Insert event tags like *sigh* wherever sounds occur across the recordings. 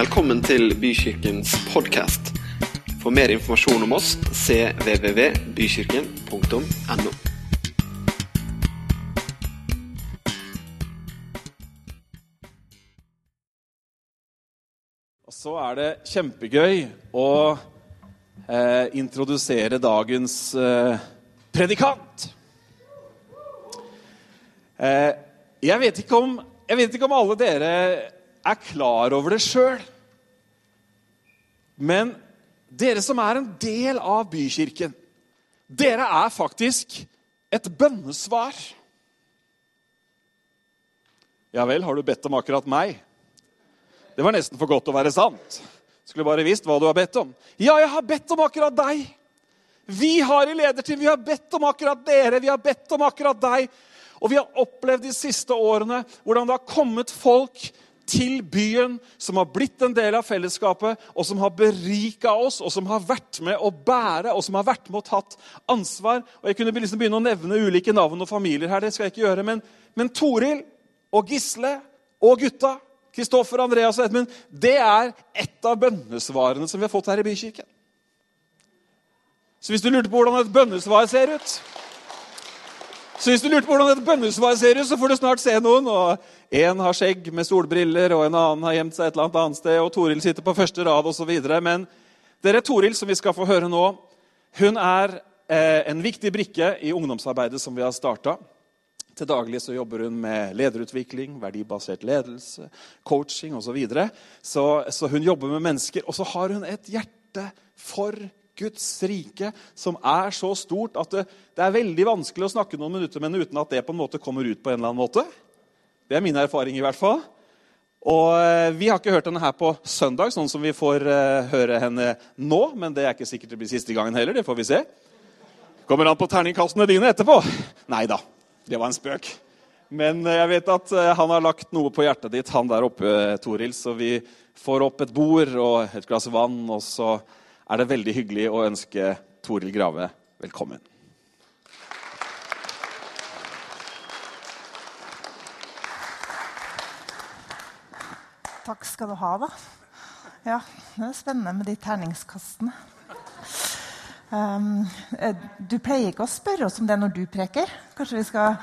Velkommen til Bykirkens podkast. For mer informasjon om oss cvvvbykirken.no. Og så er det kjempegøy å eh, introdusere dagens eh, predikant. Eh, jeg, vet om, jeg vet ikke om alle dere er klar over det sjøl. Men dere som er en del av bykirken, dere er faktisk et bønnesvar. Ja vel, har du bedt om akkurat meg? Det var nesten for godt å være sant. Skulle bare visst hva du har bedt om. Ja, jeg har bedt om akkurat deg. Vi har i lederteam, vi har bedt om akkurat dere, vi har bedt om akkurat deg. Og vi har opplevd de siste årene hvordan det har kommet folk til byen som har blitt en del av fellesskapet, og som har berika oss, og som har vært med å bære og som har vært med og tatt ansvar. Og Jeg kunne liksom begynne å nevne ulike navn og familier her, det skal jeg ikke gjøre, men, men Toril og Gisle og gutta Kristoffer, Andreas og Edmund, det er ett av bønnesvarene som vi har fått her i Bykirken. Så hvis du lurte på hvordan et bønnesvar ser ut så hvis du lurte på hvordan et bønnesvar ser ut, så får du snart se noen. og Én har skjegg med solbriller, og en annen har gjemt seg et eller annet annet sted. og Toril sitter på første rad osv. Men dere Toril, som vi skal få høre nå, hun er eh, en viktig brikke i ungdomsarbeidet som vi har starta. Til daglig så jobber hun med lederutvikling, verdibasert ledelse, coaching osv. Så, videre. så Så hun jobber med mennesker. Og så har hun et hjerte for Guds rike, som er så stort at det, det, er veldig vanskelig å snakke noen minutter med henne uten at det på en måte kommer ut på en eller annen måte. Det er min erfaring i hvert fall. Og eh, Vi har ikke hørt henne her på søndag, sånn som vi får uh, høre henne nå. Men det er ikke sikkert det blir siste gangen heller. Det får vi se. Kommer an på terningkastene dine etterpå. Nei da, det var en spøk. Men uh, jeg vet at han har lagt noe på hjertet ditt, han der oppe, Toril. Så vi får opp et bord og et glass vann, og så er det veldig hyggelig å ønske Toril Grave velkommen. Takk skal du ha, da. Ja, det er spennende med de terningskastene. Um, du pleier ikke å spørre oss om det når du preker. Kanskje vi skal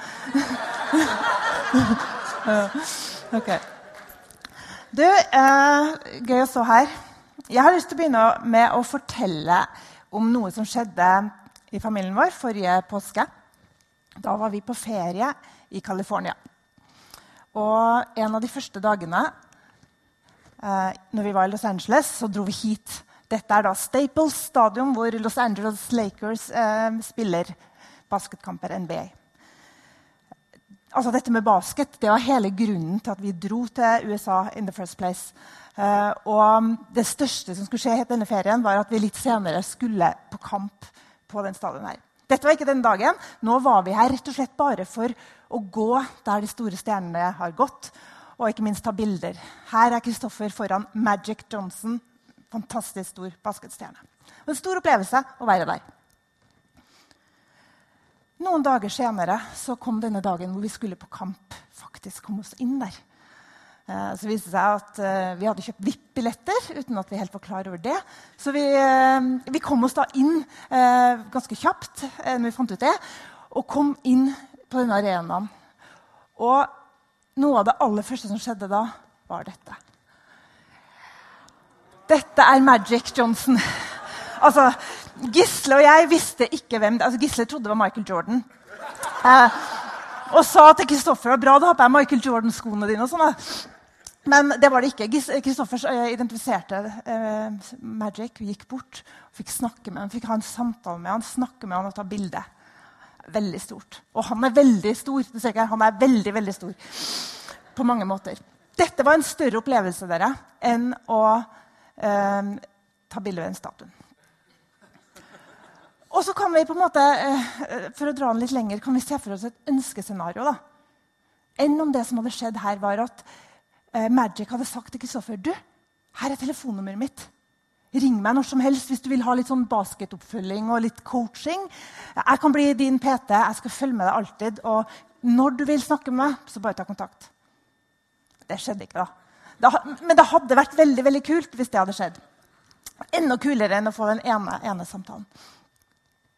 *laughs* Ok. Du, uh, gøy å stå her. Jeg har lyst til å begynne med å fortelle om noe som skjedde i familien vår forrige påske. Da var vi på ferie i California. Og en av de første dagene eh, når vi var i Los Angeles, så dro vi hit. Dette er da Staples Stadium, hvor Los Angeles Lakers eh, spiller basketkamper NBA. Altså Dette med basket det var hele grunnen til at vi dro til USA in the first place. Uh, og det største som skulle skje denne ferien, var at vi litt senere skulle på kamp på den stadion her. Dette var ikke den dagen. Nå var vi her rett og slett bare for å gå der de store stjernene har gått, og ikke minst ta bilder. Her er Kristoffer foran Magic Johnson. Fantastisk stor basketstjerne. En stor opplevelse å være der. Noen dager senere så kom denne dagen hvor vi skulle på kamp. faktisk komme oss inn der. Eh, så viste det seg at eh, vi hadde kjøpt VIP-billetter uten at vi helt var klar over det. Så vi, eh, vi kom oss da inn ganske kjapt når vi fant ut det, og kom inn på denne arenaen. Og noe av det aller første som skjedde da, var dette. Dette er Magic Johnson. Altså, Gisle og jeg visste ikke hvem altså Gisle trodde det var Michael Jordan. Eh, og sa til Kristoffer bra, da har jeg Michael Jordan-skoene dine. og sånn. Men det var det ikke. Kristoffer identifiserte eh, Magic, gikk bort og fikk snakke med han, fikk ha en samtale med han, snakke med han og ta bilde. Veldig stort. Og han er veldig stor. Du ser ikke, her, han er veldig, veldig stor på mange måter. Dette var en større opplevelse dere, enn å eh, ta bilde ved en statue. Og så kan vi på en måte, eh, for å dra den litt lenger, kan vi se for oss et ønskescenario. da. Enn om det som hadde skjedd her, var at eh, Magic hadde sagt til Kristoffer du, her er telefonnummeret mitt. Ring meg når som helst hvis du vil ha litt sånn basketoppfølging og litt coaching. Jeg kan bli din PT. Jeg skal følge med deg alltid. Og når du vil snakke med meg, så bare ta kontakt. Det skjedde ikke, da. Det, men det hadde vært veldig veldig kult hvis det hadde skjedd. Enda kulere enn å få den ene, ene samtalen.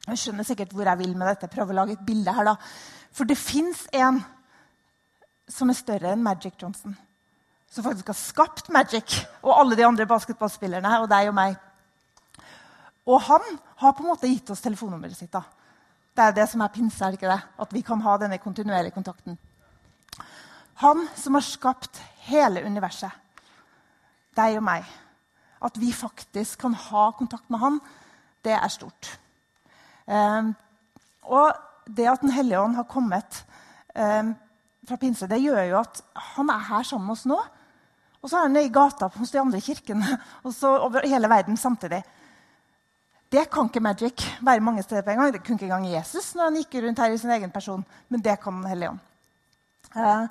Jeg skjønner sikkert hvor jeg vil med dette. Prøver å lage et bilde her da. For det fins en som er større enn Magic Johnson. Som faktisk har skapt Magic og alle de andre basketballspillerne og deg og meg. Og han har på en måte gitt oss telefonnummeret sitt. da. Det er det som er pinse, er ikke det? At vi kan ha denne kontinuerlige kontakten. Han som har skapt hele universet, deg og meg. At vi faktisk kan ha kontakt med han, det er stort. Um, og det at Den hellige ånd har kommet um, fra pinse, det gjør jo at han er her sammen med oss nå. Og så er han i gata hos de andre kirkene *laughs* og så over hele verden samtidig. Det kan ikke Magic være mange steder på en gang. Det kunne ikke engang Jesus når han gikk rundt her i sin egen person. Men det kan Den hellige ånd. Eh,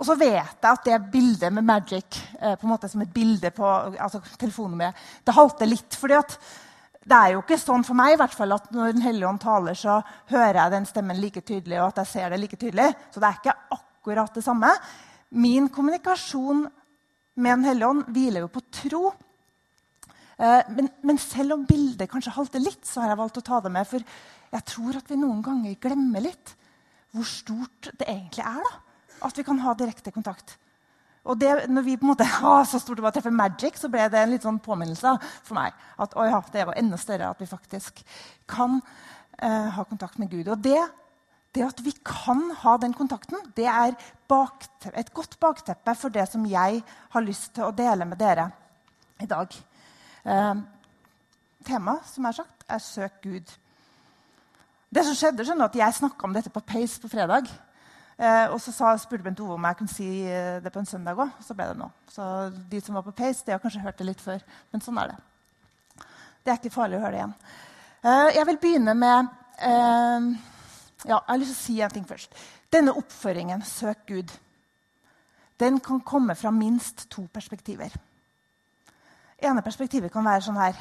og så vet jeg at det bildet med Magic eh, på en måte som et bilde på altså telefonnummeret, det halter litt. fordi at det er jo ikke sånn for meg i hvert fall, at når Den hellige ånd taler, så hører jeg den stemmen like tydelig, og at jeg ser det like tydelig. Så det er ikke akkurat det samme. Min kommunikasjon med Den hellige ånd hviler jo på tro. Eh, men, men, selv om bildet kanskje halter litt, så har jeg valgt å ta det med. For jeg tror at vi noen ganger glemmer litt hvor stort det egentlig er da, at vi kan ha direkte kontakt. Og det, når vi på en måte, *laughs* å, så stort det var å treffe Magic, så ble det en litt sånn påminnelse for meg. At ja, det var enda større at vi faktisk kan eh, ha kontakt med Gud. Og det, det, at vi kan ha den kontakten, det er et godt bakteppe for det som jeg har lyst til å dele med dere i dag. Eh, Temaet som er sagt, er 'Søk Gud'. Det som skjedde, skjønner at Jeg snakka om dette på Pace på fredag. Eh, og så sa, spurte Bent Ove om jeg kunne si eh, det på en søndag òg. Så ble det nå. Så de som var på Pace, de har kanskje hørt det litt før. Men sånn er det. Det er ikke farlig å høre det igjen. Eh, jeg vil begynne med ja, Jeg har lyst til å si en ting først. Denne oppføringen, 'søk Gud', den kan komme fra minst to perspektiver. ene perspektivet kan være sånn her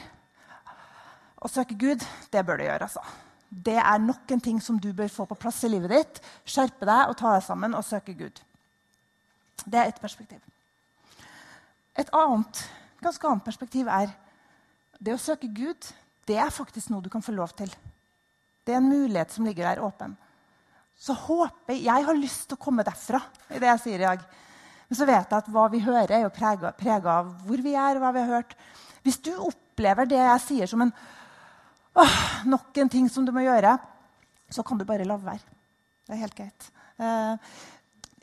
Å søke Gud, det bør du gjøre, altså det er nok en ting som du bør få på plass i livet ditt. Skjerpe deg og ta deg sammen og søke Gud. Det er ett perspektiv. Et annet, ganske annet perspektiv er det å søke Gud. Det er faktisk noe du kan få lov til. Det er en mulighet som ligger der åpen. Så håper Jeg har lyst til å komme derfra i det jeg sier i dag. Men så vet jeg at hva vi hører, er jo prega av hvor vi er, hva vi har hørt. Hvis du opplever det jeg sier, som en Åh, nok en ting som du må gjøre. Så kan du bare la være. Det er helt greit. Eh,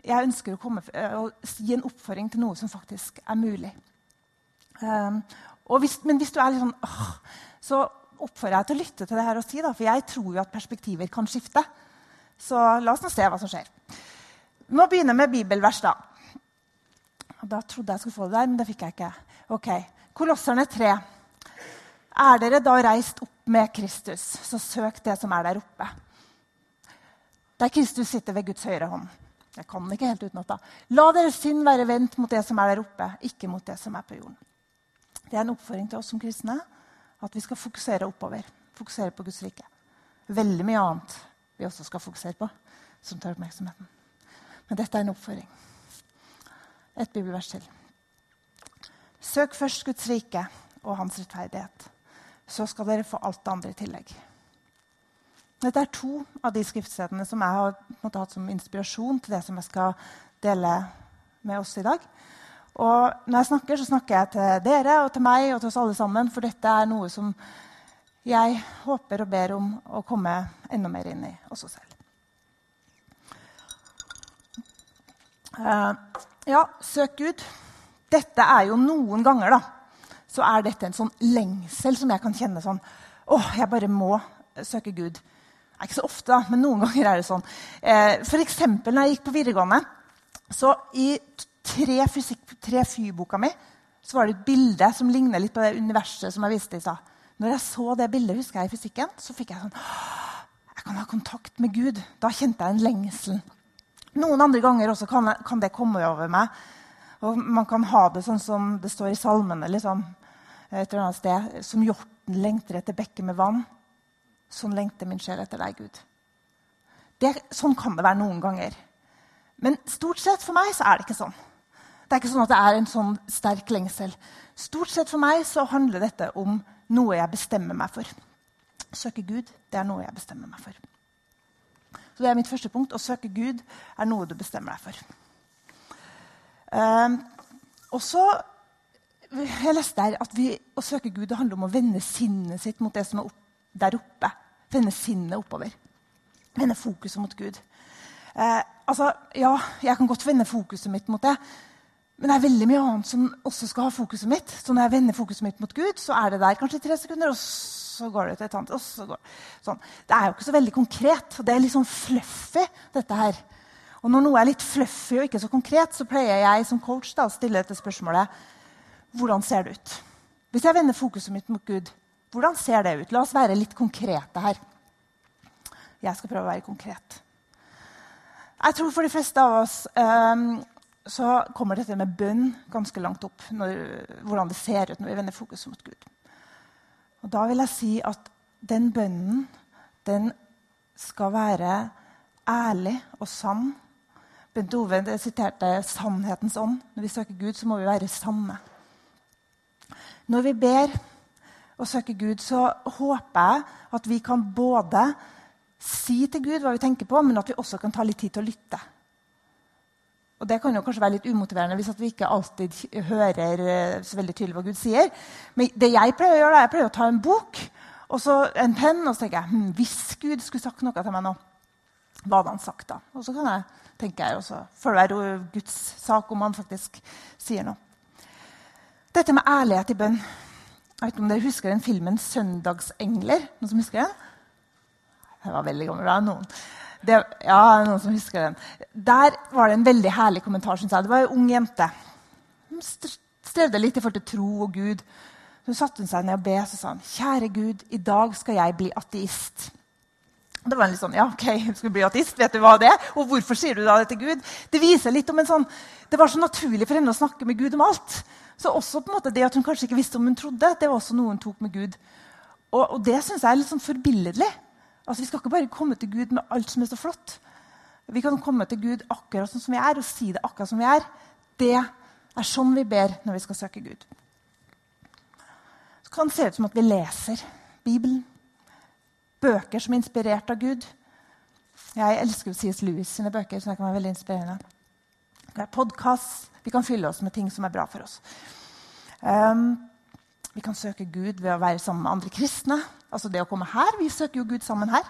jeg ønsker å, komme, eh, å gi en oppfordring til noe som faktisk er mulig. Eh, hvis, men hvis du er litt sånn åh, så oppfordrer jeg til å lytte til det her og si, da, for jeg tror jo at perspektiver kan skifte. Så la oss nå se hva som skjer. Vi må begynne med bibelvers. Da Da trodde jeg skulle få det der, men det fikk jeg ikke. Ok, Kolosserne 3. Er dere da reist opp med Kristus, så søk det som er der oppe. Der Kristus sitter ved Guds høyre hånd. Jeg kan ikke helt utenat. La deres synd være vendt mot det som er der oppe, ikke mot det som er på jorden. Det er en oppfordring til oss som kristne at vi skal fokusere oppover. Fokusere på Guds rike. Veldig mye annet vi også skal fokusere på, som tar oppmerksomheten. Men dette er en oppfordring. Et bibelvers til. Søk først Guds rike og hans rettferdighet så skal dere få alt det andre i tillegg. Dette er to av de skriftstedene som jeg har måte, hatt som inspirasjon til det som jeg skal dele med oss i dag. Og når jeg snakker, så snakker jeg til dere og til meg og til oss alle sammen, for dette er noe som jeg håper og ber om å komme enda mer inn i også selv. Uh, ja, søk Gud. Dette er jo noen ganger, da så er dette en sånn lengsel som jeg kan kjenne sånn Å, jeg bare må søke Gud. Det er ikke så ofte, da, men noen *laughs* ganger er det sånn. Eh, F.eks. når jeg gikk på videregående. så I 3FY-boka mi så var det et bilde som ligner litt på det universet som jeg viste i stad. Når jeg så det bildet husker jeg i fysikken, så fikk jeg sånn Jeg kan ha kontakt med Gud. Da kjente jeg en lengsel. Noen andre ganger også kan, kan det komme over meg. Og man kan ha det sånn som det står i salmene. Liksom et eller annet sted. Som hjorten lengter etter bekker med vann. Sånn lengter min sjel etter deg, Gud. Det, sånn kan det være noen ganger. Men stort sett for meg så er det ikke sånn. Det er ikke sånn at det er en sånn sterk lengsel. Stort sett for meg så handler dette om noe jeg bestemmer meg for. Søke Gud, det er noe jeg bestemmer meg for. Så det er mitt første punkt. Å søke Gud er noe du bestemmer deg for. Um, og så jeg leste der at vi, Å søke Gud det handler om å vende sinnet sitt mot det som er opp, der oppe. Vende sinnet oppover. Vende fokuset mot Gud. Eh, altså, ja, jeg kan godt vende fokuset mitt mot det. Men det er veldig mye annet som også skal ha fokuset mitt. Så når jeg vender fokuset mitt mot Gud, så er det der kanskje tre sekunder, og så går det til et annet. og så går sånn. Det er jo ikke så veldig konkret. og Det er litt sånn fluffy, dette her. Og når noe er litt fluffy og ikke så konkret, så pleier jeg som coach da, å stille dette spørsmålet hvordan ser det ut? Hvis jeg vender fokuset mitt mot Gud, hvordan ser det ut? La oss være litt konkrete her. Jeg skal prøve å være konkret. Jeg tror for de fleste av oss um, så kommer dette med bønn ganske langt opp. Når, hvordan det ser ut når vi vender fokuset mot Gud. Og Da vil jeg si at den bønnen, den skal være ærlig og sann. Bent Ove siterte 'sannhetens ånd'. Når vi søker Gud, så må vi være sanne. Når vi ber og søker Gud, så håper jeg at vi kan både si til Gud hva vi tenker på, men at vi også kan ta litt tid til å lytte. Og Det kan jo kanskje være litt umotiverende hvis vi ikke alltid hører eh, så veldig tydelig hva Gud sier. Men det jeg pleier å gjøre, er jeg pleier å ta en bok og så en penn og så tenker jeg, hm, hvis Gud skulle sagt noe til meg nå, hva hadde han sagt da? Og så kan jeg tenke jeg, og så får det være Guds sak om han faktisk sier noe. Dette med ærlighet i bønn. Jeg vet ikke om dere husker den filmen 'Søndagsengler'? Noen som husker den? Det var veldig gammel. Da. Noen. Det, ja, noen som husker den. Der var det en veldig herlig kommentar. Synes jeg. Det var ei ung jente. Hun strevde litt i forhold til tro og Gud. Så satte hun seg ned og be og sa hun, 'Kjære Gud, i dag skal jeg bli ateist.' Det var litt sånn, ja, ok, hun skulle bli ateist, vet du hva det er? Og hvorfor sier du da det til Gud? Det viser litt om en sånn, det var så naturlig for henne å snakke med Gud om alt. Så også på en måte det at hun kanskje ikke visste om hun trodde, det var også noe hun tok med Gud. Og, og det syns jeg er litt sånn forbilledlig. Altså, Vi skal ikke bare komme til Gud med alt som er så flott. Vi kan komme til Gud akkurat sånn som vi er, og si det akkurat som vi er. Det er sånn vi ber når vi skal søke Gud. Så kan det se ut som at vi leser Bibelen. Bøker som er inspirert av Gud. Jeg elsker C.S. Lewis sine bøker. så det kan være veldig inspirerende. Podkast, vi kan fylle oss med ting som er bra for oss. Um, vi kan søke Gud ved å være sammen med andre kristne. Altså det å komme her, Vi søker jo Gud sammen her.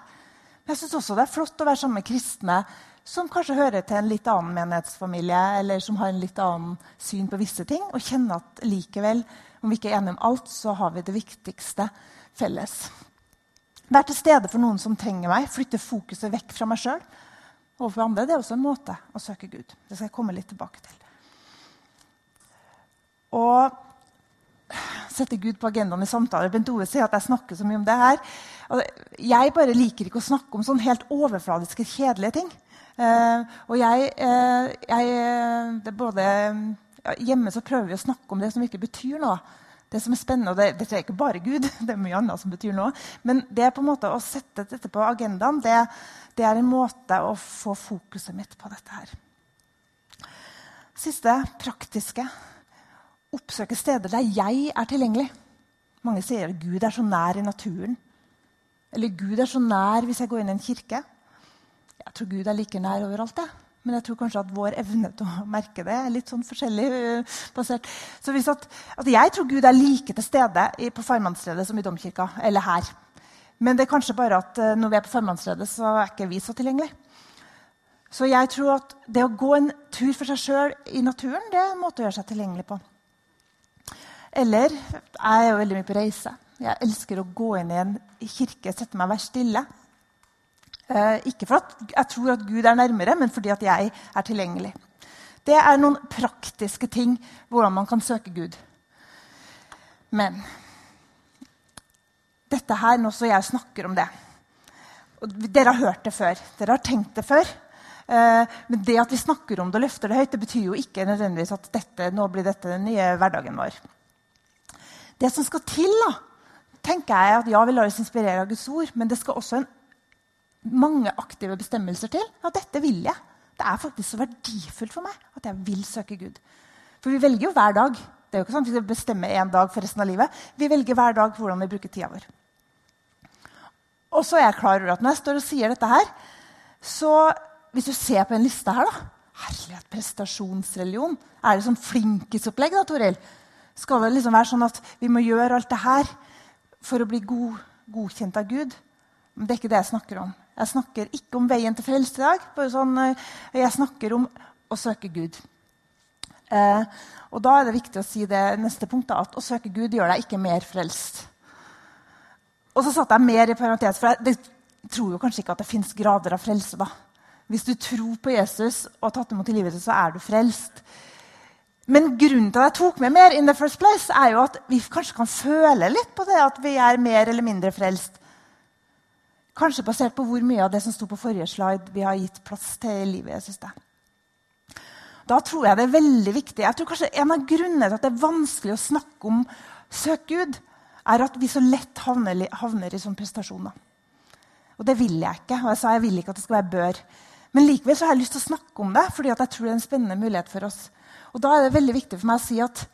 Men jeg syns også det er flott å være sammen med kristne som kanskje hører til en litt annen menighetsfamilie, eller som har en litt annen syn på visse ting, og kjenne at likevel, om vi ikke er enige om alt, så har vi det viktigste felles. Være til stede for noen som trenger meg, flytte fokuset vekk fra meg sjøl overfor andre. Det er også en måte å søke Gud. Det skal jeg komme litt tilbake til. Og sette Gud på agendaen i samtaler. Bent Ove sier at jeg snakker så mye om det her. Jeg bare liker ikke å snakke om sånn helt overfladiske, kjedelige ting. Uh, og jeg, uh, jeg både, Hjemme så prøver vi å snakke om det som virkelig betyr noe. Det som er spennende, og det, dette er ikke bare Gud, *laughs* det er mye annet som betyr noe. Men det på en måte å sette dette på agendaen, det, det er en måte å få fokuset mitt på dette her. Siste praktiske oppsøke steder der jeg er tilgjengelig. Mange sier at Gud er så nær i naturen. Eller Gud er så nær hvis jeg går inn i en kirke. Jeg tror Gud er like nær overalt. det. Men jeg tror kanskje at vår evne til å merke det er litt sånn forskjellig. Uh, basert. Så at, at Jeg tror Gud er like til stede på Farmannsredet som i domkirka. Eller her. Men det er kanskje bare at uh, når vi er på Farmannsredet, så er ikke vi så tilgjengelige. Så jeg tror at det å gå en tur for seg sjøl i naturen det er en måte å gjøre seg tilgjengelig på. Eller jeg er jo veldig mye på reise. Jeg elsker å gå inn i en kirke, sette meg og være stille. Eh, ikke for at jeg tror at Gud er nærmere, men fordi at jeg er tilgjengelig. Det er noen praktiske ting hvordan man kan søke Gud. Men dette her, nå så jeg snakker om det og Dere har hørt det før. Dere har tenkt det før. Eh, men det at vi snakker om det og løfter det høyt, det betyr jo ikke nødvendigvis at dette, nå blir dette den nye hverdagen vår. Det som skal til, da, tenker jeg at ja, vi lar oss inspirere av Guds ord, men det skal også en, mange aktive bestemmelser til. Ja, dette vil jeg. Det er faktisk så verdifullt for meg at jeg vil søke Gud. For vi velger jo hver dag. Det er jo ikke sånn at Vi skal bestemme en dag for resten av livet. Vi velger hver dag hvordan vi bruker tida vår. Og så er jeg klar over at når jeg står og sier dette her, så hvis du ser på en liste her, da Herlighet, prestasjonsreligion. Er det sånn flinkisopplegg, da, Toril? Skal det liksom være sånn at vi må gjøre alt det her for å bli god, godkjent av Gud? Men det er ikke det jeg snakker om. Jeg snakker ikke om veien til frelse i dag. Bare sånn, eh, jeg snakker om å søke Gud. Eh, og da er det viktig å si det neste punktet, at å søke Gud gjør deg ikke mer frelst. Og så satte jeg mer i parentes, for jeg, tror jo kanskje ikke at det fins grader av frelse. da. Hvis du tror på Jesus og har tatt imot tilgivelse, så er du frelst. Men grunnen til at jeg tok med mer, in the first place, er jo at vi kanskje kan føle litt på det at vi er mer eller mindre frelst. Kanskje basert på hvor mye av det som sto på forrige slide, vi har gitt plass til i livet. synes jeg. Da tror jeg det er veldig viktig. Jeg tror kanskje En av grunnene til at det er vanskelig å snakke om søk Gud, er at vi så lett havner, havner i sånne prestasjoner. Og det vil jeg ikke. Og jeg sa jeg vil ikke at det skal være bør. Men likevel så har jeg lyst til å snakke om det, fordi jeg tror det er en spennende mulighet for oss. Og da er det veldig viktig for meg å si at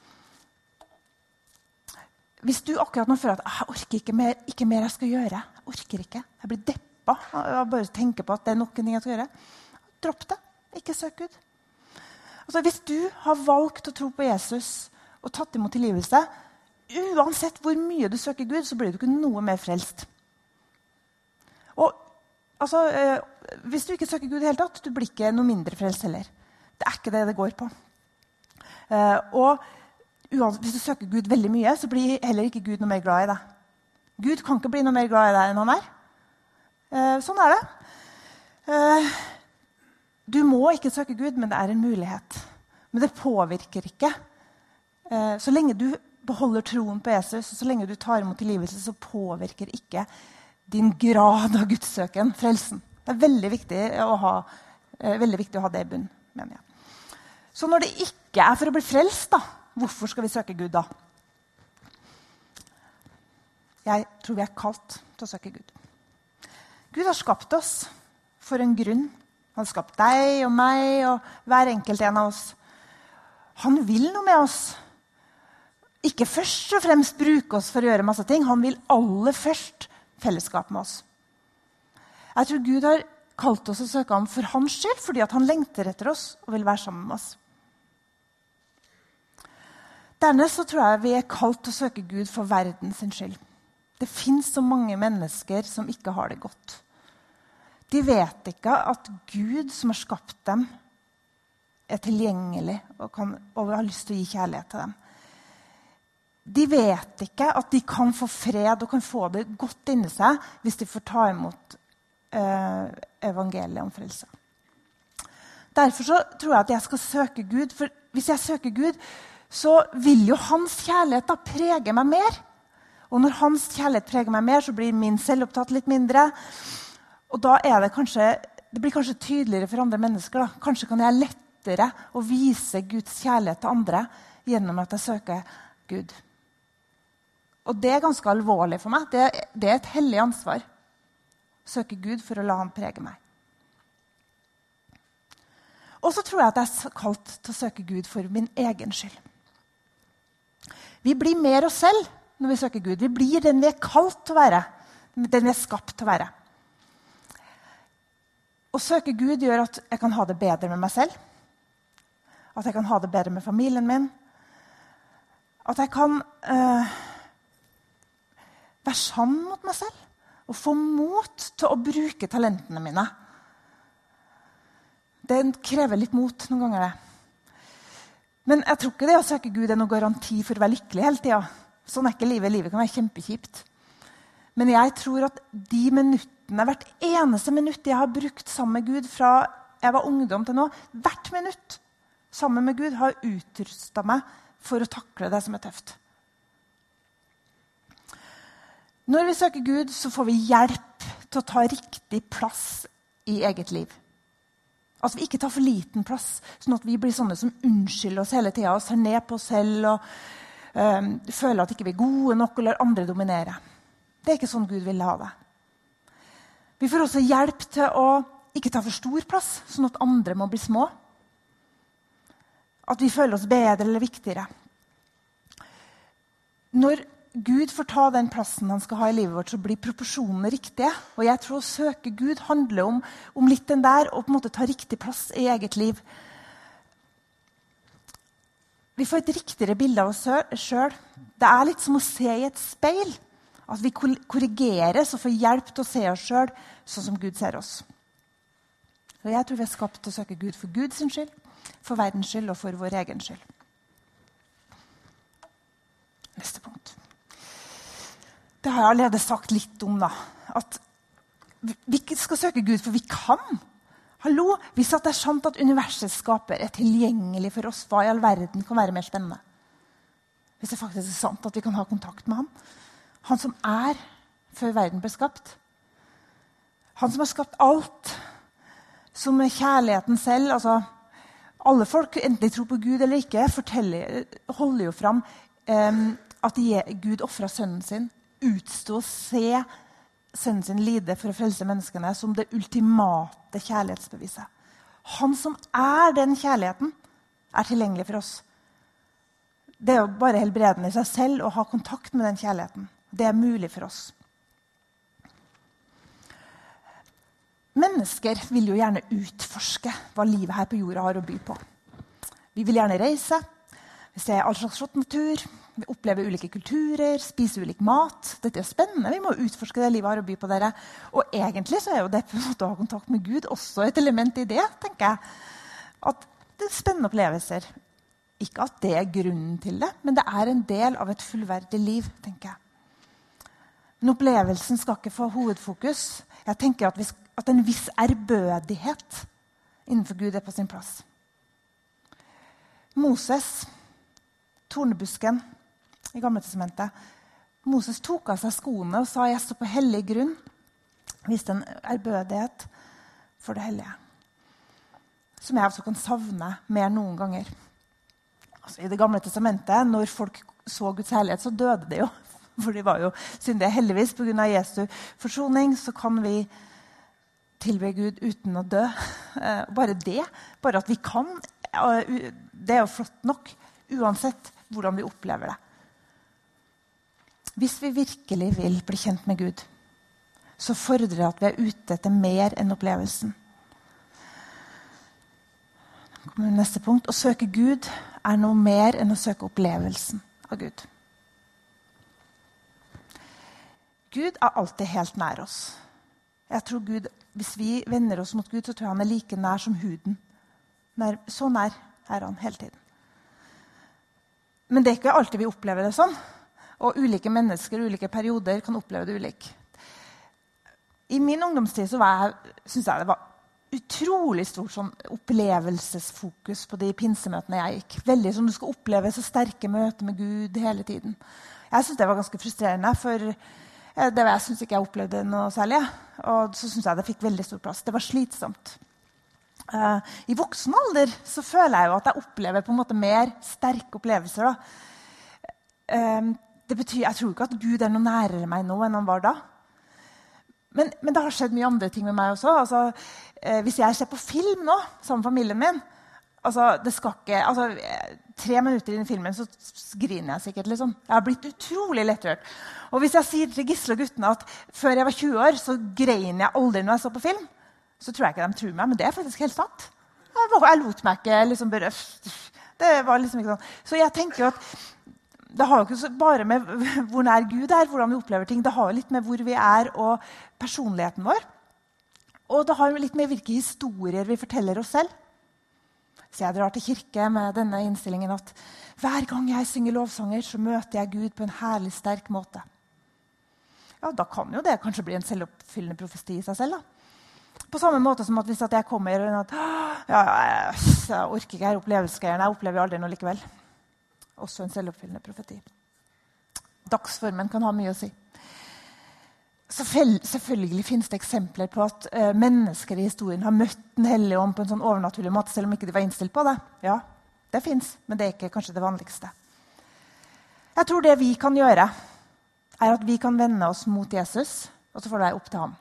hvis du akkurat nå føler at jeg orker ikke mer, ikke mer jeg skal gjøre Jeg orker ikke, jeg blir deppa av bare tenker på at det er noen ting jeg skal gjøre. Dropp det. Ikke søk Gud. Altså, hvis du har valgt å tro på Jesus og tatt imot tilgivelse, uansett hvor mye du søker Gud, så blir du ikke noe mer frelst. Og altså, eh, Hvis du ikke søker Gud i hele tatt, du blir ikke noe mindre frelst heller. Det er ikke det det går på. Eh, og uansett, Hvis du søker Gud veldig mye, så blir heller ikke Gud noe mer glad i deg. Gud kan ikke bli noe mer glad i deg enn han er. Eh, sånn er det. Eh, du må ikke søke Gud, men det er en mulighet. Men det påvirker ikke. Eh, så lenge du beholder troen på Jesus, og så lenge du tar imot tilgivelse, så påvirker ikke din grad av gudssøken frelsen. Det er veldig viktig å ha, eh, veldig viktig å ha det i bunn, mener jeg. Så når det ikke er for å bli frelst, da, hvorfor skal vi søke Gud da? Jeg tror vi er kalt til å søke Gud. Gud har skapt oss for en grunn. Han har skapt deg og meg og hver enkelt en av oss. Han vil noe med oss. Ikke først og fremst bruke oss for å gjøre masse ting. Han vil aller først fellesskap med oss. Jeg tror Gud har kalt oss å søke ham for hans skyld, fordi han lengter etter oss og vil være sammen med oss. Dernest så tror jeg vi er kalt til å søke Gud for verdens skyld. Det fins så mange mennesker som ikke har det godt. De vet ikke at Gud, som har skapt dem, er tilgjengelig og, kan, og har lyst til å gi kjærlighet til dem. De vet ikke at de kan få fred og kan få det godt inni seg hvis de får ta imot eh, evangeliet om frelse. Derfor tror jeg at jeg skal søke Gud. For hvis jeg søker Gud, så vil jo hans kjærlighet da prege meg mer. Og når hans kjærlighet preger meg mer, så blir min selvopptatt litt mindre. Og da det kanskje det blir kanskje tydeligere for andre mennesker. Da. Kanskje kan jeg lettere å vise Guds kjærlighet til andre gjennom at jeg søker Gud. Og det er ganske alvorlig for meg. Det, det er et hellig ansvar. Søke Gud for å la han prege meg. Og så tror jeg at jeg er kalt til å søke Gud for min egen skyld. Vi blir mer oss selv når vi søker Gud. Vi blir den vi er kalt til å være. Den vi er skapt til å være. Å søke Gud gjør at jeg kan ha det bedre med meg selv. At jeg kan ha det bedre med familien min. At jeg kan uh, være sann mot meg selv og få mot til å bruke talentene mine. Det krever litt mot noen ganger. det. Men jeg tror ikke det å søke Gud er noen garanti for å være lykkelig hele tida. Sånn er ikke livet. Livet kan være kjempekjipt. Men jeg tror at de minuttene hvert eneste minutt jeg har brukt sammen med Gud fra jeg var ungdom til nå, hvert minutt sammen med Gud har utrusta meg for å takle det som er tøft. Når vi søker Gud, så får vi hjelp til å ta riktig plass i eget liv. Altså Vi ikke tar for liten plass, sånn at vi blir sånne som unnskylder oss hele tida og ser ned på oss selv og øh, føler at ikke vi ikke er gode nok og lar andre dominere. Det er ikke sånn Gud vil ha det. Vi får også hjelp til å ikke ta for stor plass, sånn at andre må bli små. At vi føler oss bedre eller viktigere. Når Gud får ta den plassen han skal ha i livet vårt, så blir proporsjonene riktige. Og jeg tror å søke Gud handler om, om litt den der, å på en måte ta riktig plass i eget liv. Vi får et riktigere bilde av oss sjøl. Det er litt som å se i et speil. At vi korrigeres og får hjelp til å se oss sjøl sånn som Gud ser oss. Og jeg tror vi er skapt til å søke Gud for Guds skyld, for verdens skyld og for vår egen skyld. Neste punkt. Det har jeg allerede sagt litt om. da, At vi skal søke Gud, for vi kan. Hallo, Hvis det er sant at universets skaper er tilgjengelig for oss, hva i all verden kan være mer spennende? Hvis det faktisk er sant at vi kan ha kontakt med han. Han som er før verden ble skapt. Han som har skapt alt. Som kjærligheten selv. altså Alle folk, enten de tror på Gud eller ikke, holder jo fram um, at Gud ofra sønnen sin Utstå å se sønnen sin lide for å frelse menneskene som det ultimate kjærlighetsbeviset. Han som er den kjærligheten, er tilgjengelig for oss. Det er jo bare helbredende i seg selv å ha kontakt med den kjærligheten. Det er mulig for oss. Mennesker vil jo gjerne utforske hva livet her på jorda har å by på. Vi vil gjerne reise, vi ser all slags flott natur, vi opplever ulike kulturer, spiser ulik mat. Dette er spennende. Vi må utforske det livet har å by på. dere. Og egentlig så er jo det på en måte å ha kontakt med Gud også et element i det. tenker jeg. At det er spennende opplevelser. Ikke at det er grunnen til det, men det er en del av et fullverdig liv. tenker jeg. Men opplevelsen skal ikke få hovedfokus. Jeg tenker at, vi, at en viss ærbødighet innenfor Gud er på sin plass. Moses, tornebusken, i Gammeltestamentet. Moses tok av seg skoene og sa 'jeg står på hellig grunn'. Viste en ærbødighet for det hellige. Som jeg også kan savne mer noen ganger. Altså, I Det gamle testamentet, når folk så Guds herlighet, så døde de jo. *laughs* For de var jo syndige. Heldigvis, pga. Jesu forsoning, så kan vi tilbe Gud uten å dø. *laughs* Eh, bare det, bare at vi kan, det er jo flott nok. Uansett hvordan vi opplever det. Hvis vi virkelig vil bli kjent med Gud, så fordrer det at vi er ute etter mer enn opplevelsen. Neste punkt. Å søke Gud er noe mer enn å søke opplevelsen av Gud. Gud er alltid helt nær oss. Jeg tror Gud, Hvis vi vender oss mot Gud, så tror jeg han er like nær som huden. Nær, så nær er han hele tiden. Men det er ikke alltid vi opplever det sånn. Og ulike mennesker ulike perioder kan oppleve det ulikt. I min ungdomstid så syns jeg det var utrolig stort sånn opplevelsesfokus på de pinsemøtene jeg gikk. Veldig som Du skal oppleve så sterke møter med Gud hele tiden. Jeg syntes det var ganske frustrerende, for det var jeg syns ikke jeg opplevde noe særlig. Og så syns jeg det fikk veldig stor plass. Det var slitsomt. Uh, I voksen alder så føler jeg jo at jeg opplever på en måte mer sterke opplevelser. Da. det betyr, Jeg tror ikke at Gud er noe nærere meg nå enn han var da. Men, men det har skjedd mye andre ting med meg også. Altså, eh, hvis jeg ser på film nå sammen med familien min altså, det skal ikke, altså, Tre minutter inn i filmen så griner jeg sikkert. Liksom. Jeg har blitt utrolig lettrørt. Og hvis jeg sier til Gisle og guttene at før jeg var 20 år, så grein jeg aldri når jeg så på film, så tror jeg ikke de tror meg. Men det er faktisk helt sant. Jeg, lot meg ikke liksom berøft. Det var liksom ikke sånn. Så jeg tenker at det har jo ikke bare med *laughs* hvor nær Gud er, hvordan vi opplever ting. Det har jo litt med hvor vi er, og personligheten vår. Og det har litt med hvilke historier vi forteller oss selv. Så jeg drar til kirke med denne innstillingen at hver gang jeg synger lovsanger, så møter jeg Gud på en herlig sterk måte. Ja, Da kan jo det kanskje bli en selvoppfyllende profesti i seg selv. da. På samme måte som at hvis jeg kommer og at, ja, jeg orker ikke her opplevelsesgreiene, jeg opplever aldri noe likevel. Også en selvoppfyllende profeti. Dagsformen kan ha mye å si. Selvfølgelig finnes det eksempler på at uh, mennesker i historien har møtt Den hellige ånd på en sånn overnaturlig måte, selv om ikke de var innstilt på det. Ja, det fins, men det er ikke kanskje det vanligste. Jeg tror det vi kan gjøre, er at vi kan vende oss mot Jesus, og så får det være opp til ham.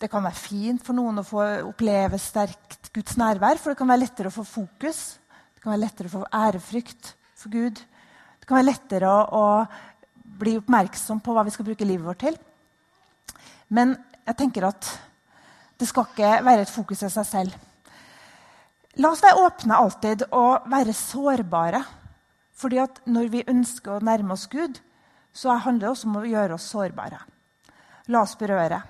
Det kan være fint for noen å få oppleve sterkt Guds nærvær, for det kan være lettere å få fokus. Det kan være lettere å få ærefrykt for Gud. Det kan være lettere å, å bli oppmerksom på hva vi skal bruke livet vårt til. Men jeg tenker at det skal ikke være et fokus i seg selv. La oss være åpne alltid og være sårbare. Fordi at når vi ønsker å nærme oss Gud, så handler det også om å gjøre oss sårbare. La oss berøre.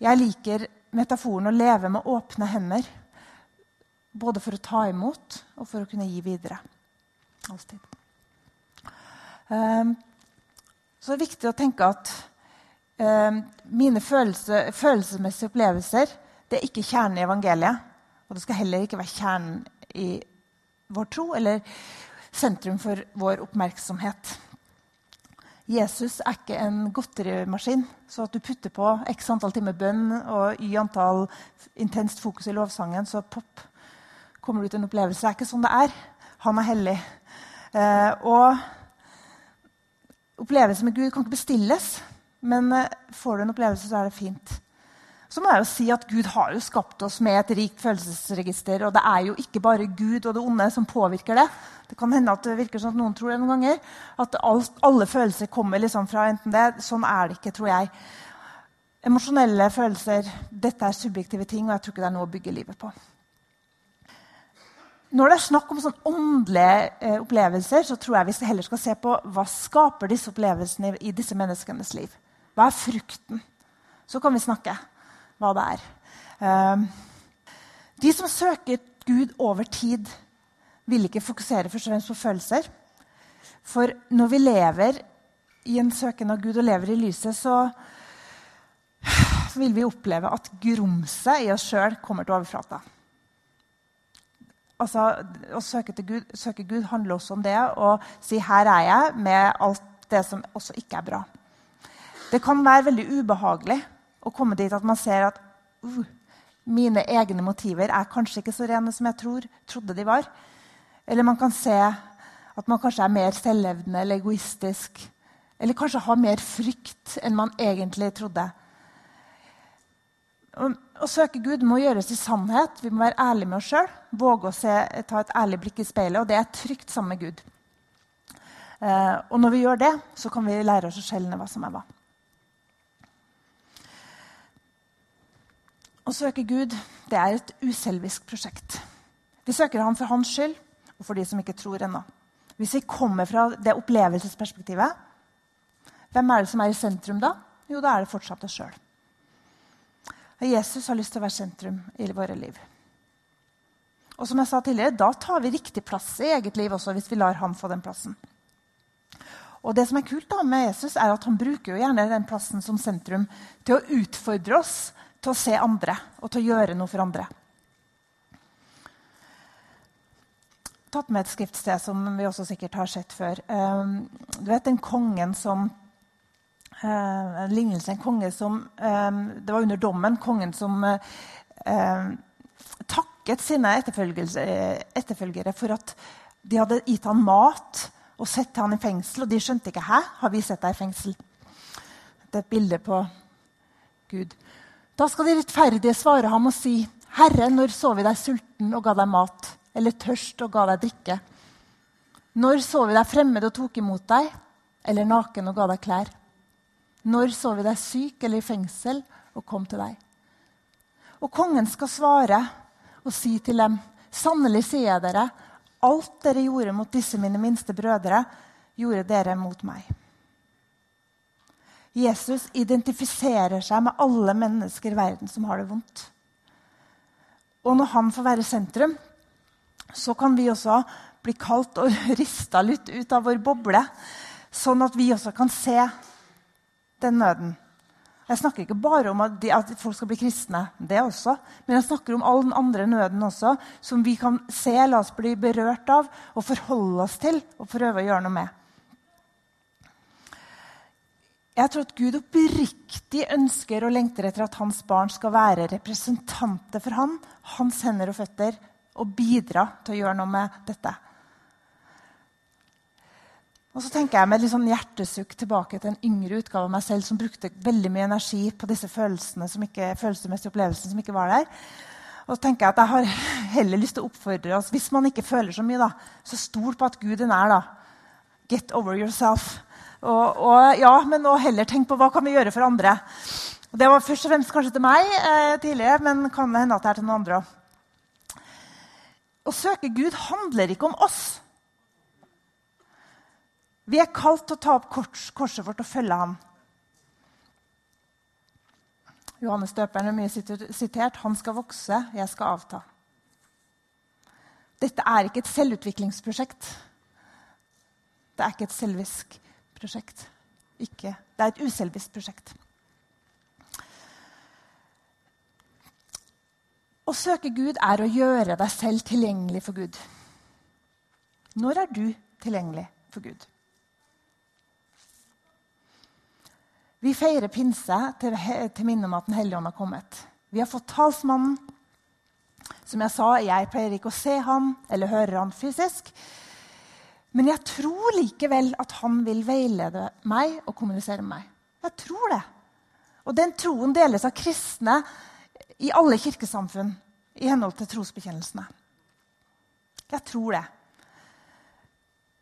Jeg liker metaforen å leve med åpne hender. Både for å ta imot og for å kunne gi videre. Alltid. Um, så det er viktig å tenke at um, mine følelse, følelsesmessige opplevelser det er ikke kjernen i evangeliet. Og det skal heller ikke være kjernen i vår tro eller sentrum for vår oppmerksomhet. Jesus er ikke en godterimaskin, så at du putter på x antall timer bønn og y antall intenst fokus i lovsangen, så pop, kommer du til en opplevelse. Det er ikke sånn det er. Han er hellig. Eh, og opplevelse med Gud kan ikke bestilles, men eh, får du en opplevelse, så er det fint så må jeg jo si at Gud har jo skapt oss med et rikt følelsesregister. Og det er jo ikke bare Gud og det onde som påvirker det. Det kan hende at det virker sånn at noen tror det noen ganger. At alle følelser kommer liksom fra enten det. Sånn er det ikke, tror jeg. Emosjonelle følelser dette er subjektive ting, og jeg tror ikke det er noe å bygge livet på. Når det er snakk om sånn åndelige eh, opplevelser, så tror jeg vi heller skal se på hva skaper disse opplevelsene i disse menneskenes liv. Hva er frukten? Så kan vi snakke hva det er. Ehm, de som søker Gud over tid, vil ikke fokusere først og fremst på følelser. For når vi lever i en søken av Gud og lever i lyset, så vil vi oppleve at grumset i oss sjøl kommer til overflata. Altså, Å søke, Gud, søke Gud handler også om det å si 'her er jeg', med alt det som også ikke er bra. Det kan være veldig ubehagelig å komme dit at man ser at uh, mine egne motiver er kanskje ikke så rene som jeg tror, trodde de var. Eller man kan se at man kanskje er mer selvlevende eller egoistisk. Eller kanskje har mer frykt enn man egentlig trodde. Å søke Gud må gjøres i sannhet. Vi må være ærlige med oss sjøl. Våge å se, ta et ærlig blikk i speilet. Og det er trygt sammen med Gud. Eh, og når vi gjør det, så kan vi lære oss å skjelne hva som er hva. Å søke Gud det er et uselvisk prosjekt. Vi søker Han for hans skyld og for de som ikke tror ennå. Hvis vi kommer fra det opplevelsesperspektivet, hvem er det som er i sentrum da? Jo, da er det fortsatt oss sjøl. Jesus har lyst til å være sentrum i våre liv. Og som jeg sa tidligere, Da tar vi riktig plass i eget liv også, hvis vi lar ham få den plassen. Og det som er kult da med Jesus, er at Han bruker jo gjerne den plassen som sentrum til å utfordre oss til å se andre og til å gjøre noe for andre. tatt med et skriftsted som vi også sikkert har sett før. Um, du vet den kongen som En lignelse en konge som um, Det var under dommen kongen som uh, takket sine etterfølgere for at de hadde gitt han mat og sett han i fengsel. Og de skjønte ikke 'Hæ, har vi sett deg i fengsel?' Det er et bilde på Gud. Da skal de rettferdige svare ham og si, 'Herre, når så vi deg sulten og ga deg mat?' eller tørst og ga deg drikke? Når så vi deg fremmed og tok imot deg, eller naken og ga deg klær? Når så vi deg syk eller i fengsel og kom til deg? Og kongen skal svare og si til dem, sannelig sier jeg dere, alt dere gjorde mot disse mine minste brødre, gjorde dere mot meg. Jesus identifiserer seg med alle mennesker i verden som har det vondt. Og når han får være sentrum, så kan vi også bli kalt og *laughs* rista litt ut av vår boble, sånn at vi også kan se den nøden. Jeg snakker ikke bare om at, folk skal bli kristne, det også, men jeg snakker om all den andre nøden også, som vi kan se, la oss bli berørt av og forholde oss til og prøve å gjøre noe med. Jeg tror at Gud oppriktig ønsker og lengter etter at hans barn skal være representanter for han, hans hender og føtter, og bidra til å gjøre noe med dette. Og så tenker jeg med litt sånn hjertesukk tilbake til en yngre utgave av meg selv som brukte veldig mye energi på disse følelsene som ikke, følelsesmessige opplevelsene som ikke var der. Og så tenker jeg at jeg har heller lyst til å oppfordre oss, hvis man ikke føler så mye, da, så stol på at Gud er nær. da. Get over yourself. Og, og, ja, men nå heller tenk på hva kan vi gjøre for andre. Det var først og fremst kanskje til meg eh, tidligere, men kan hende at det er til noen andre òg. Å søke Gud handler ikke om oss. Vi er kalt til å ta opp kors, korset vårt og følge ham. Johannes døperen er mye sitert. Han skal vokse, jeg skal avta. Dette er ikke et selvutviklingsprosjekt. Det er ikke et selvisk prosjekt. Ikke. Det er et uselvisk prosjekt. Å søke Gud er å gjøre deg selv tilgjengelig for Gud. Når er du tilgjengelig for Gud? Vi feirer pinse til, til minne om at Den hellige ånd har kommet. Vi har fått talsmannen. Som jeg sa, jeg pleier ikke å se ham eller høre ham fysisk. Men jeg tror likevel at han vil veilede meg og kommunisere med meg. Jeg tror det. Og den troen deles av kristne i alle kirkesamfunn i henhold til trosbekjennelsene. Jeg tror det.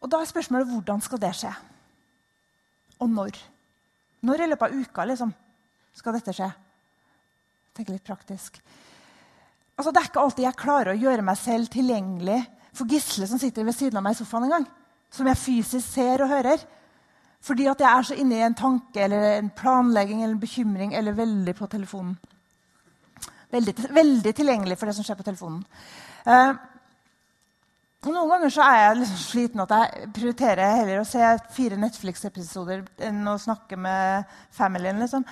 Og da er spørsmålet hvordan skal det skje? Og når? Når i løpet av uka liksom, skal dette skje? Tenk litt praktisk. Altså, det er ikke alltid jeg klarer å gjøre meg selv tilgjengelig for Gisle som sitter ved siden av meg i sofaen en gang. Som jeg fysisk ser og hører. Fordi at jeg er så inne i en tanke eller en planlegging eller en bekymring eller veldig på telefonen. Veldig, veldig tilgjengelig for det som skjer på telefonen. Uh, noen ganger så er jeg liksom sliten at jeg prioriterer heller å se fire Netflix-episoder enn å snakke med familien. Liksom.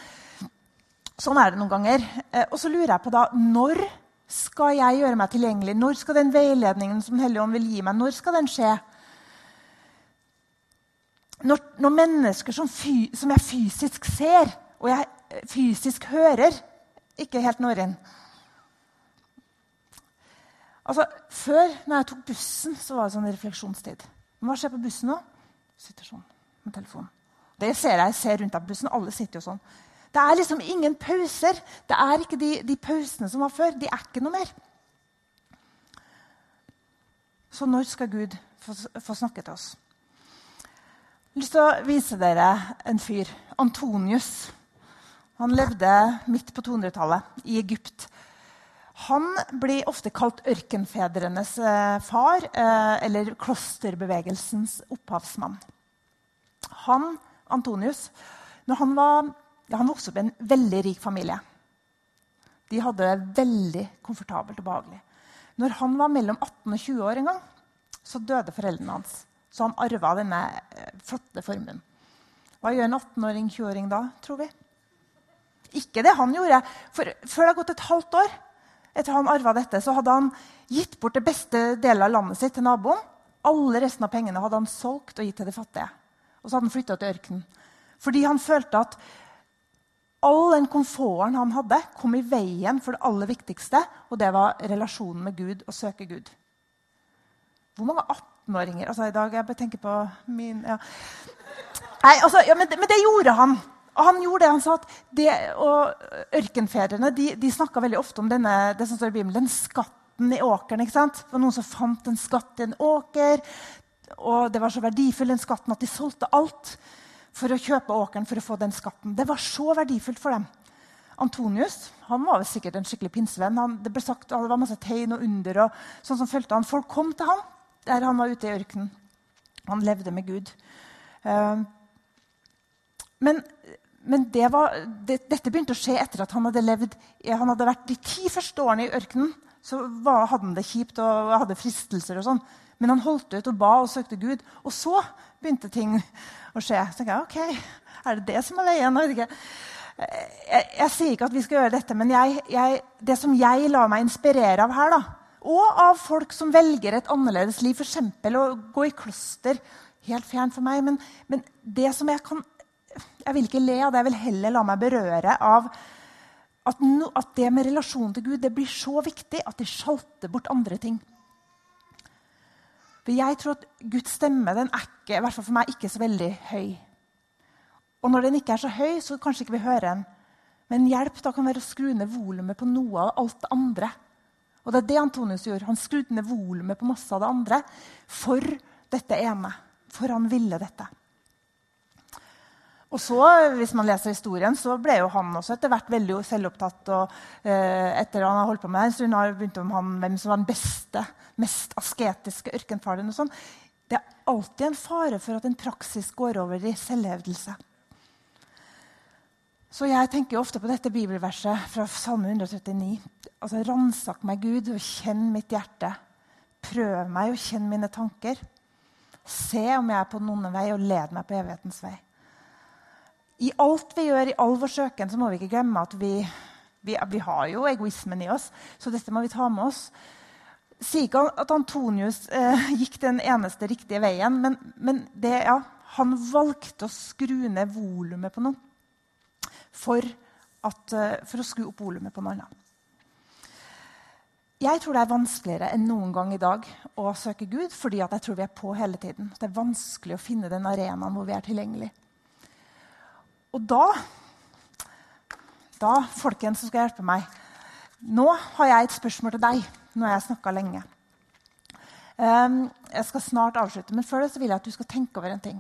Sånn er det noen ganger. Eh, og så lurer jeg på da når skal jeg gjøre meg tilgjengelig? Når skal den veiledningen som Den hellige ånd vil gi meg, når skal den skje? Når, når mennesker som, fy, som, jeg fysisk ser, og jeg fysisk hører, ikke helt når inn Altså, Før, når jeg tok bussen, så var det sånn refleksjonstid. Men hva skjer på bussen nå? Sitter sånn med telefonen. Det ser jeg ser rundt deg på bussen. Alle sitter jo sånn. Det er liksom ingen pauser. Det er ikke de, de pausene som var før. De er ikke noe mer. Så når skal Gud få, få snakke til oss? Jeg har lyst til å vise dere en fyr. Antonius. Han levde midt på 200-tallet i Egypt. Han blir ofte kalt ørkenfedrenes eh, far, eh, eller klosterbevegelsens opphavsmann. Han, Antonius, når han, var, han vokste opp i en veldig rik familie. De hadde det veldig komfortabelt og behagelig. Når han var mellom 18 og 20 år en gang, så døde foreldrene hans. Så han arva denne eh, flotte formuen. Hva gjør en 18-åring, 20-åring da, tror vi? Ikke det han gjorde. For før det har gått et halvt år, etter han arva dette, så hadde han gitt bort det beste delen av landet sitt til naboen. Alle resten av pengene hadde han solgt og gitt til de fattige. Og så hadde han flytta til ørkenen. Fordi han følte at all den komforten han hadde, kom i veien for det aller viktigste, og det var relasjonen med Gud og søke Gud. Hvor mange 18-åringer altså I dag jeg tenker på min ja. Nei, altså, ja, men, men det gjorde han. Og han gjorde det han sa det, og Ørkenfedrene de, de snakka veldig ofte om denne, det som står i Bibelen, den skatten i åkeren. ikke sant? Det var noen som fant en skatt i en åker, og det var så verdifull den skatten at de solgte alt for å kjøpe åkeren for å få den skatten. Det var så verdifullt for dem. Antonius han var sikkert en skikkelig pinsevenn. Han, det ble sagt, det var masse tegn og under. og sånn som følte han. Folk kom til ham der han var ute i ørkenen. Han levde med Gud. Uh, men men det var, det, dette begynte å skje etter at han hadde levd han hadde vært de ti første årene i ørkenen. Så var, hadde han det kjipt og hadde fristelser. og sånn. Men han holdt ut og ba og søkte Gud. Og så begynte ting å skje. Så tenkte jeg, ok, Er det det som er veien? Jeg, jeg, jeg, sier ikke at vi skal gjøre dette, men jeg, det som jeg lar meg inspirere av her, da, og av folk som velger et annerledes liv, f.eks. å gå i kloster Helt fjernt for meg. Men, men det som jeg kan jeg vil ikke le av det, jeg vil heller la meg berøre av at, no, at det med relasjonen til Gud det blir så viktig at de sjalter bort andre ting. For jeg tror at Guds stemme den er ikke, i hvert fall for meg ikke så veldig høy. Og når den ikke er så høy, så kanskje ikke vi hører den. Men hjelp da kan være å skru ned volumet på noe av alt det andre. Og det er det Antonius gjorde. Han skrudde ned volumet på masse av det andre for dette ene. For han ville dette. Og så, hvis man leser historien, så ble jo han også etter hvert veldig selvopptatt. og eh, Etter han har holdt på med det en stund, har begynt om han, hvem som var den beste, mest asketiske ørkenfaren. og sånn. Det er alltid en fare for at en praksis går over i selvhevdelse. Så jeg tenker ofte på dette bibelverset fra Salme 139. Altså, Ransak meg, Gud, og kjenn mitt hjerte. Prøv meg og kjenn mine tanker. Se om jeg er på onde vei, og led meg på evighetens vei. I alt vi gjør, i all vår søken, så må vi ikke glemme at vi, vi, vi har jo egoismen i oss. Så dette må vi ta med oss. Sier ikke at Antonius eh, *laughs* gikk den eneste riktige veien, men, men det, ja, han valgte å skru ned volumet på noen for, at, eh, for å skru opp volumet på noen annen. Jeg tror det er vanskeligere enn noen gang i dag å søke Gud, fordi jeg tror vi er på hele tiden. Det er vanskelig å finne den arenaen hvor vi er tilgjengelig. Og da, da folkens som skal hjelpe meg Nå har jeg et spørsmål til deg. Nå har jeg snakka lenge. Um, jeg skal snart avslutte, men før det så vil jeg at du skal tenke over en ting.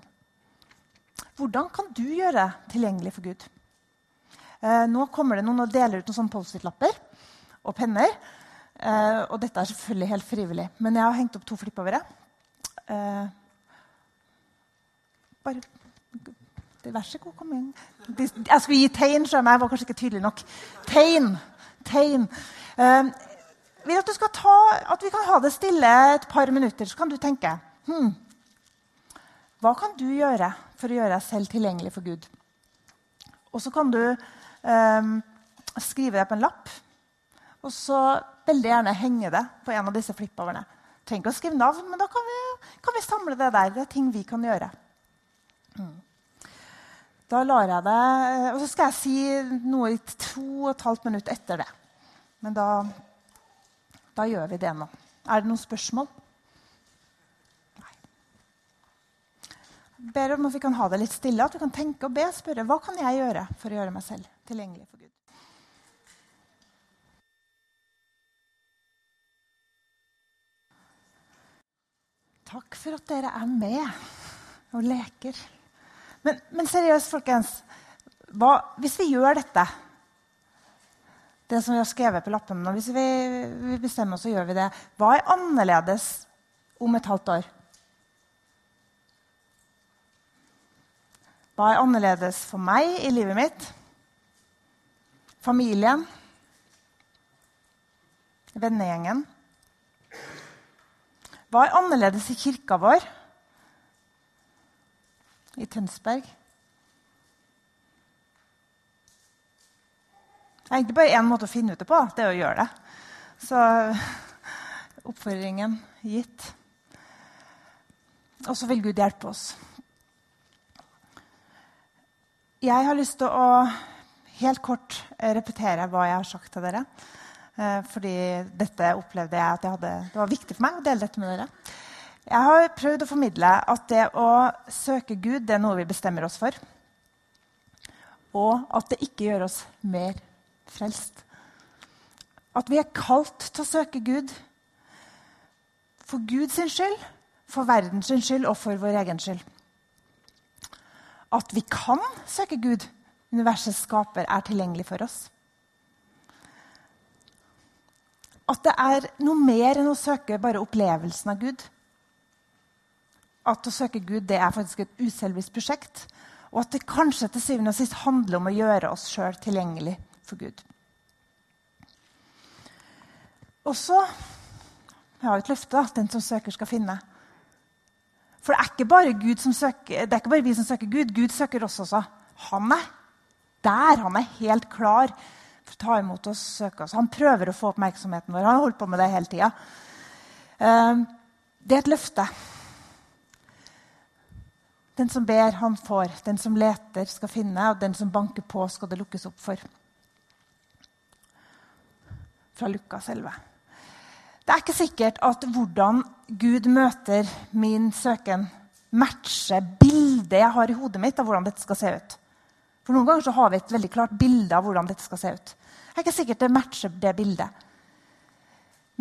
Hvordan kan du gjøre tilgjengelig for Gud? Uh, nå kommer det noen og deler ut noen sånne Post-It-lapper og penner. Uh, og dette er selvfølgelig helt frivillig, men jeg har hengt opp to flippovere. Uh, bare Vær så god, kom inn. Jeg skulle gi tegn, skjønner jeg. var kanskje ikke tydelig nok. Tegn. Tegn. Uh, vil at, ta, at vi kan ha det stille et par minutter, så kan du tenke hmm, Hva kan du gjøre for å gjøre deg selv tilgjengelig for Gud? Og så kan du um, skrive det på en lapp. Og så veldig gjerne henge det på en av disse flippoverne. Trenger ikke å skrive navn, men da kan vi, kan vi, samle det der. Det er ting vi kan gjøre. Mm. Da lar jeg det Og så skal jeg si noe i to og et halvt minutt etter det. Men da, da gjør vi det nå. Er det noen spørsmål? Nei. Jeg ber om at vi kan ha det litt stille, at vi kan tenke og be spørre hva kan jeg gjøre for å gjøre meg selv tilgjengelig for Gud. Takk for at dere er med og leker. Men, men seriøst, folkens. Hva, hvis vi gjør dette, det som vi har skrevet på lappen, nå, hvis vi, vi bestemmer oss så gjør vi det, hva er annerledes om et halvt år? Hva er annerledes for meg i livet mitt? Familien? Vennegjengen? Hva er annerledes i kirka vår? I Tønsberg. Det er egentlig bare én måte å finne ut det på. Det er å gjøre det. Så *laughs* oppfordringen gitt. Og så vil Gud hjelpe oss. Jeg har lyst til å helt kort repetere hva jeg har sagt til dere. Eh, fordi dette opplevde jeg at jeg hadde, det var viktig for meg å dele dette med dere. Jeg har prøvd å formidle at det å søke Gud det er noe vi bestemmer oss for. Og at det ikke gjør oss mer frelst. At vi er kalt til å søke Gud for Guds skyld, for verdens skyld og for vår egen skyld. At vi kan søke Gud, universets skaper, er tilgjengelig for oss. At det er noe mer enn å søke bare opplevelsen av Gud at å søke Gud det er faktisk et uselvisk prosjekt. Og at det kanskje til syvende og sist handler om å gjøre oss sjøl tilgjengelig for Gud. Og så Jeg har et løfte at den som søker, skal finne. For det er ikke bare, søker, det er ikke bare vi som søker Gud. Gud søker oss også. Han er der. Han er helt klar for å ta imot oss søke oss. Han prøver å få oppmerksomheten vår. Han har holdt på med det hele tida. Eh, det er et løfte. Den som ber, han får. Den som leter, skal finne. Og den som banker på, skal det lukkes opp for. Fra Lukas 11. Det er ikke sikkert at hvordan Gud møter min søken, matcher bildet jeg har i hodet mitt av hvordan dette skal se ut. For Noen ganger har vi et veldig klart bilde av hvordan dette skal se ut. Det er ikke sikkert det matcher det bildet.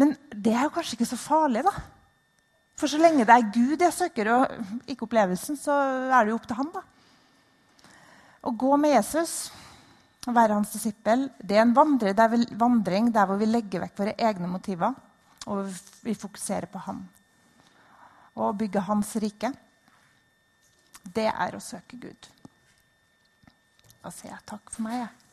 Men det er jo kanskje ikke så farlig, da. For så lenge det er Gud jeg søker, og ikke opplevelsen, så er det jo opp til han. da. Å gå med Jesus å være hans disippel det er en vandring der, hvor vi legger vekk våre egne motiver og vi fokuserer på ham. Og å bygge hans rike, det er å søke Gud. Da sier jeg takk for meg. Jeg.